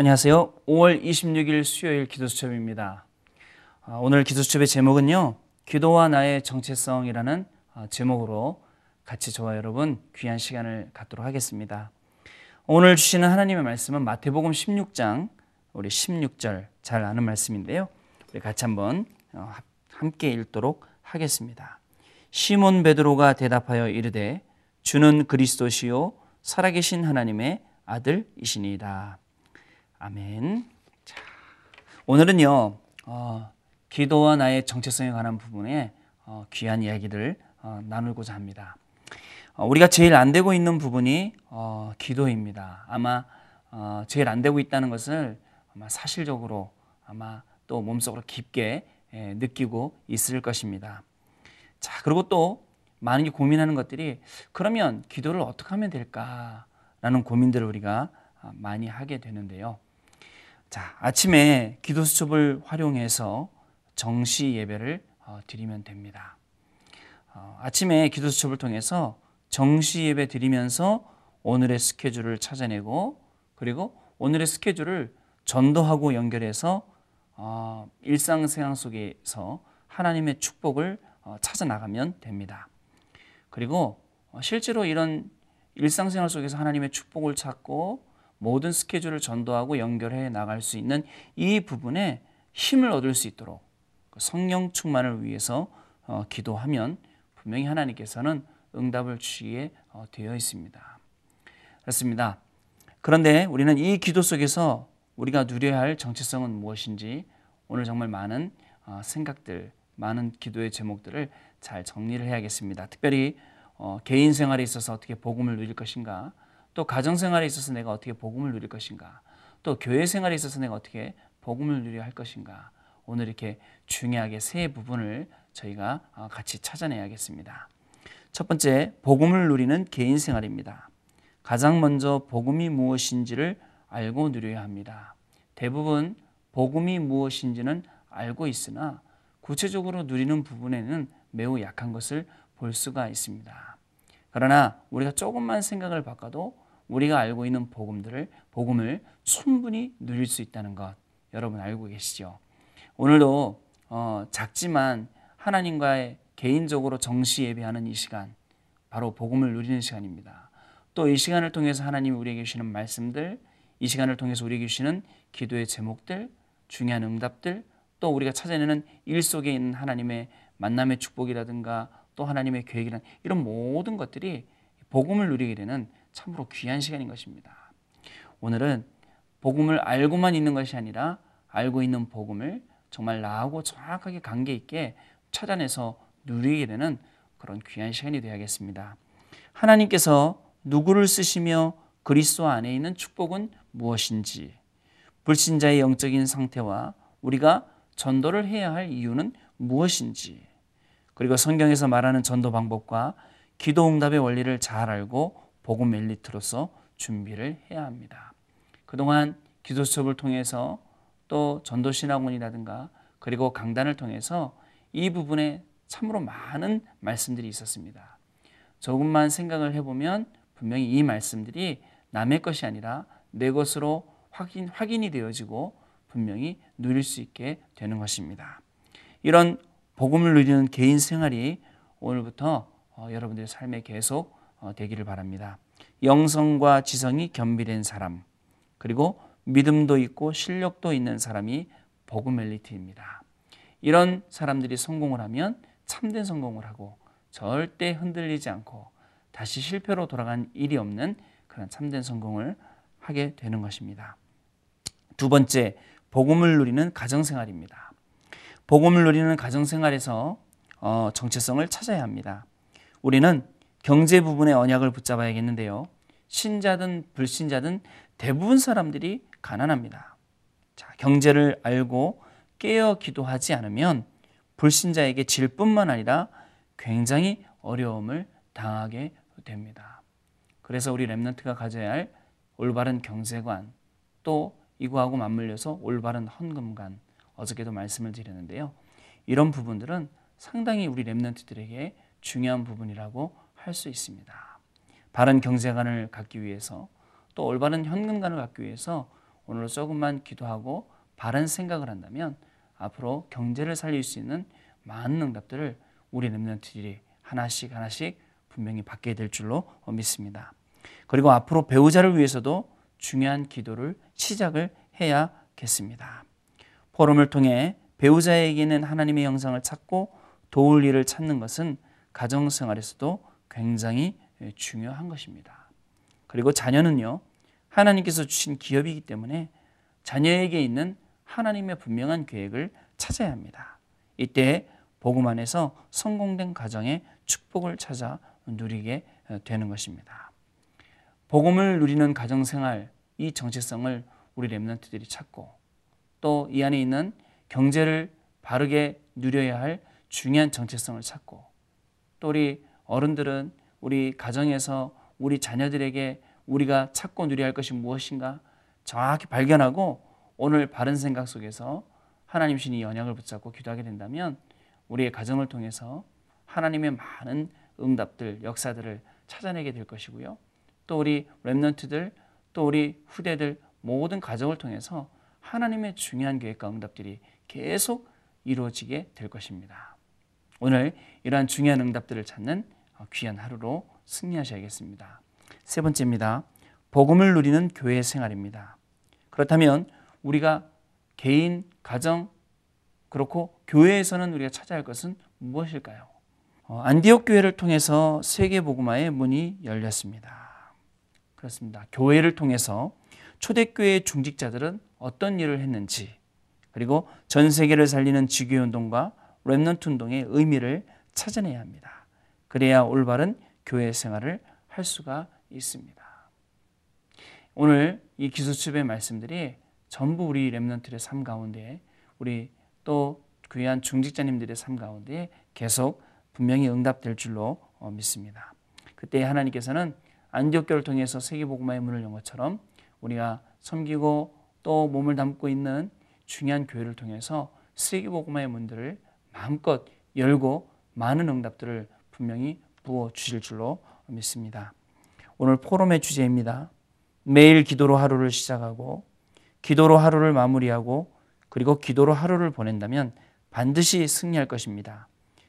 안녕하세요. 5월 26일 수요일 기도수첩입니다. 아, 오늘 기도수첩의 제목은요. 기도와 나의 정체성이라는 아, 제목으로 같이 저와 여러분 귀한 시간을 갖도록 하겠습니다. 오늘 주시는 하나님의 말씀은 마태복음 16장 우리 16절 잘 아는 말씀인데요. 우리 같이 한번 어, 함께 읽도록 하겠습니다. 시몬 베드로가 대답하여 이르되 주는 그리스도시요 살아계신 하나님의 아들이시니이다. 아멘. 자, 오늘은요, 어, 기도와 나의 정체성에 관한 부분에 어, 귀한 이야기를 어, 나누고자 합니다. 어, 우리가 제일 안 되고 있는 부분이 어, 기도입니다. 아마 어, 제일 안 되고 있다는 것을 아마 사실적으로 아마 또 몸속으로 깊게 예, 느끼고 있을 것입니다. 자, 그리고 또 많은 고민하는 것들이 그러면 기도를 어떻게 하면 될까라는 고민들을 우리가 많이 하게 되는데요. 자, 아침에 기도 수첩을 활용해서 정시 예배를 어, 드리면 됩니다. 어, 아침에 기도 수첩을 통해서 정시 예배 드리면서 오늘의 스케줄을 찾아내고 그리고 오늘의 스케줄을 전도하고 연결해서 어, 일상생활 속에서 하나님의 축복을 찾아 나가면 됩니다. 그리고 실제로 이런 일상생활 속에서 하나님의 축복을 찾고 모든 스케줄을 전도하고 연결해 나갈 수 있는 이 부분에 힘을 얻을 수 있도록 그 성령 충만을 위해서 어, 기도하면 분명히 하나님께서는 응답을 주시게 어, 되어 있습니다. 그렇습니다. 그런데 우리는 이 기도 속에서 우리가 누려야 할 정체성은 무엇인지 오늘 정말 많은 어, 생각들, 많은 기도의 제목들을 잘 정리를 해야겠습니다. 특별히 개인 생활에 있어서 어떻게 복음을 누릴 것인가, 또 가정 생활에 있어서 내가 어떻게 복음을 누릴 것인가? 또 교회 생활에 있어서 내가 어떻게 복음을 누려야 할 것인가? 오늘 이렇게 중요하게 세 부분을 저희가 어, 같이 찾아내야겠습니다. 첫 번째, 복음을 누리는 개인 생활입니다. 가장 먼저 복음이 무엇인지를 알고 누려야 합니다. 대부분 복음이 무엇인지는 알고 있으나 구체적으로 누리는 부분에는 매우 약한 것을 볼 수가 있습니다. 그러나 우리가 조금만 생각을 바꿔도 우리가 알고 있는 복음들을 복음을 충분히 누릴 수 있다는 것 여러분 알고 계시죠? 오늘도 어, 작지만 하나님과의 개인적으로 정시 예배하는 이 시간 바로 복음을 누리는 시간입니다. 또 이 시간을 통해서 하나님이 우리에게 주시는 말씀들, 이 시간을 통해서 우리에게 주시는 기도의 제목들, 중요한 응답들, 또 우리가 찾아내는 일 속에 있는 하나님의 만남의 축복이라든가 또 하나님의 계획이란 이런 모든 것들이 복음을 누리게 되는 참으로 귀한 시간인 것입니다. 오늘은 복음을 알고만 있는 것이 아니라 알고 있는 복음을 정말 나하고 정확하게 관계 있게 찾아내서 누리게 되는 그런 귀한 시간이 되어야겠습니다. 하나님께서 누구를 쓰시며 그리스도 안에 있는 축복은 무엇인지, 불신자의 영적인 상태와 우리가 전도를 해야 할 이유는 무엇인지, 그리고 성경에서 말하는 전도 방법과 기도 응답의 원리를 잘 알고 복음 엘리트로서 준비를 해야 합니다. 그동안 기도 수업을 통해서 또 전도 신학원이라든가 그리고 강단을 통해서 이 부분에 참으로 많은 말씀들이 있었습니다. 조금만 생각을 해보면 분명히 이 말씀들이 남의 것이 아니라 내 것으로 확인, 확인이 되어지고 분명히 누릴 수 있게 되는 것입니다. 이런 복음을 누리는 개인 생활이 오늘부터 어, 여러분들의 삶에 계속 어, 되기를 바랍니다. 영성과 지성이 겸비된 사람, 그리고 믿음도 있고 실력도 있는 사람이 복음 엘리트입니다. 이런 사람들이 성공을 하면 참된 성공을 하고 절대 흔들리지 않고 다시 실패로 돌아간 일이 없는 그런 참된 성공을 하게 되는 것입니다. 두 번째, 복음을 누리는 가정생활입니다. 복음을 누리는 가정생활에서 어, 정체성을 찾아야 합니다. 우리는 경제 부분의 언약을 붙잡아야겠는데요. 신자든 불신자든 대부분 사람들이 가난합니다. 자, 경제를 알고 깨어 기도하지 않으면 불신자에게 질 뿐만 아니라 굉장히 어려움을 당하게 됩니다. 그래서 우리 랩런트가 가져야 할 올바른 경제관 또 이거하고 맞물려서 올바른 헌금관 어저께도 말씀을 드렸는데요. 이런 부분들은 상당히 우리 랩런트들에게 중요한 부분이라고 할 수 있습니다. 바른 경제관을 갖기 위해서 또 올바른 현금관을 갖기 위해서 오늘 조금만 기도하고 바른 생각을 한다면 앞으로 경제를 살릴 수 있는 많은 응답들을 우리 랩런트들이 하나씩 하나씩 분명히 받게 될 줄로 믿습니다. 그리고 앞으로 배우자를 위해서도 중요한 기도를 시작을 해야겠습니다. 포럼을 통해 배우자에게는 하나님의 영상을 찾고 도울 일을 찾는 것은 가정생활에서도 굉장히 중요한 것입니다. 그리고 자녀는요, 하나님께서 주신 기업이기 때문에 자녀에게 있는 하나님의 분명한 계획을 찾아야 합니다. 이때 복음 안에서 성공된 가정의 축복을 찾아 누리게 되는 것입니다. 복음을 누리는 가정 생활 이 정체성을 우리 렘넌트들이 찾고 또 이 안에 있는 경제를 바르게 누려야 할 중요한 정체성을 찾고 또 우리 어른들은 우리 가정에서 우리 자녀들에게 우리가 찾고 누려야 할 것이 무엇인가 정확히 발견하고 오늘 바른 생각 속에서 하나님 신이 언약을 붙잡고 기도하게 된다면 우리의 가정을 통해서 하나님의 많은 응답들, 역사들을 찾아내게 될 것이고요. 또 우리 렘넌트들, 또 우리 후대들 모든 가정을 통해서 하나님의 중요한 계획과 응답들이 계속 이루어지게 될 것입니다. 오늘 이러한 중요한 응답들을 찾는 귀한 하루로 승리하셔야겠습니다. 세 번째입니다. 복음을 누리는 교회 생활입니다. 그렇다면 우리가 개인, 가정, 그렇고 교회에서는 우리가 찾아야 할 것은 무엇일까요? 어, 안디옥 교회를 통해서 세계 복음화의 문이 열렸습니다. 그렇습니다. 교회를 통해서 초대교회 중직자들은 어떤 일을 했는지 그리고 전 세계를 살리는 지교 운동과 렘넌트 운동의 의미를 찾아내야 합니다. 그래야 올바른 교회 생활을 할 수가 있습니다. 오늘 이 기수첩의 말씀들이 전부 우리 렘넌트의 삶 가운데 우리 또 귀한 중직자님들의 삶 가운데 계속 분명히 응답될 줄로 어, 믿습니다. 그때 하나님께서는 안디옥교를 통해서 세계복음화의 문을 연 것처럼 우리가 섬기고 또 몸을 담고 있는 중요한 교회를 통해서 세계복음화의 문들을 마음껏 열고 많은 응답들을 분명히 부어 주실 줄로 믿습니다. 오늘 포럼의 주제입니다. 매일 기도로 하루를 시작하고 기도로 하루를 마무리하고 그리고 기도로 하루를 보낸다면 반드시 승리할 것입니다.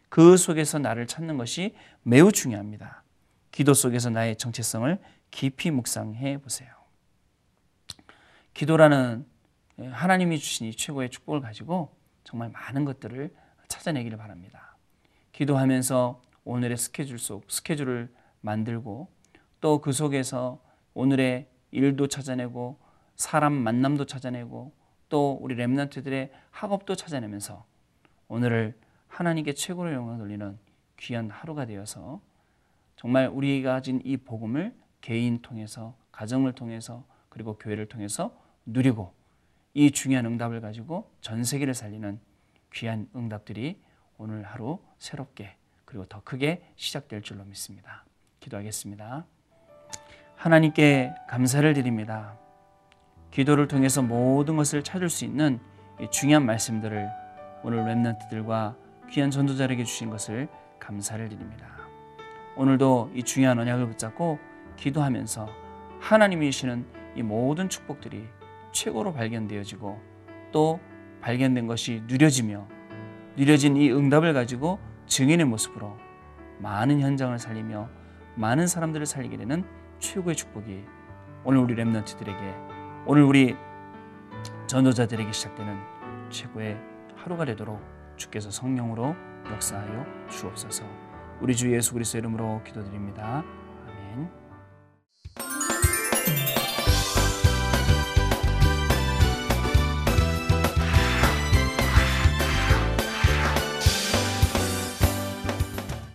그 속에서 나를 찾는 것이 매우 중요합니다. 기도 속에서 나의 정체성을 깊이 묵상해 보세요. 기도라는 하나님이 주신 이 최고의 축복을 가지고 정말 많은 것들을 찾아내기를 바랍니다. 기도하면서 오늘의 스케줄 속 스케줄을 만들고 또 그 속에서 오늘의 일도 찾아내고 사람 만남도 찾아내고 또 우리 렘넌트들의 학업도 찾아내면서 오늘을 하나님께 최고로 영광 돌리는 귀한 하루가 되어서 정말 우리가 가진 이 복음을 개인 통해서 가정을 통해서 그리고 교회를 통해서 누리고 이 중요한 응답을 가지고 전 세계를 살리는 귀한 응답들이 오늘 하루 새롭게 그리고 더 크게 시작될 줄로 믿습니다. 기도하겠습니다. 하나님께 감사를 드립니다. 기도를 통해서 모든 것을 찾을 수 있는 중요한 말씀들을 오늘 랩런트들과 귀한 전도자에게 주신 것을 감사를 드립니다. 오늘도 이 중요한 언약을 붙잡고 기도하면서 하나님이 주시는 이 모든 축복들이 최고로 발견되어지고 또 발견된 것이 누려지며 누려진 이 응답을 가지고 증인의 모습으로 많은 현장을 살리며 많은 사람들을 살리게 되는 최고의 축복이 오늘 우리 랩런트들에게 오늘 우리 전도자들에게 시작되는 최고의 하루가 되도록 주께서 성령으로 역사하여 주옵소서. 우리 주 예수 그리스도 이름으로 기도드립니다.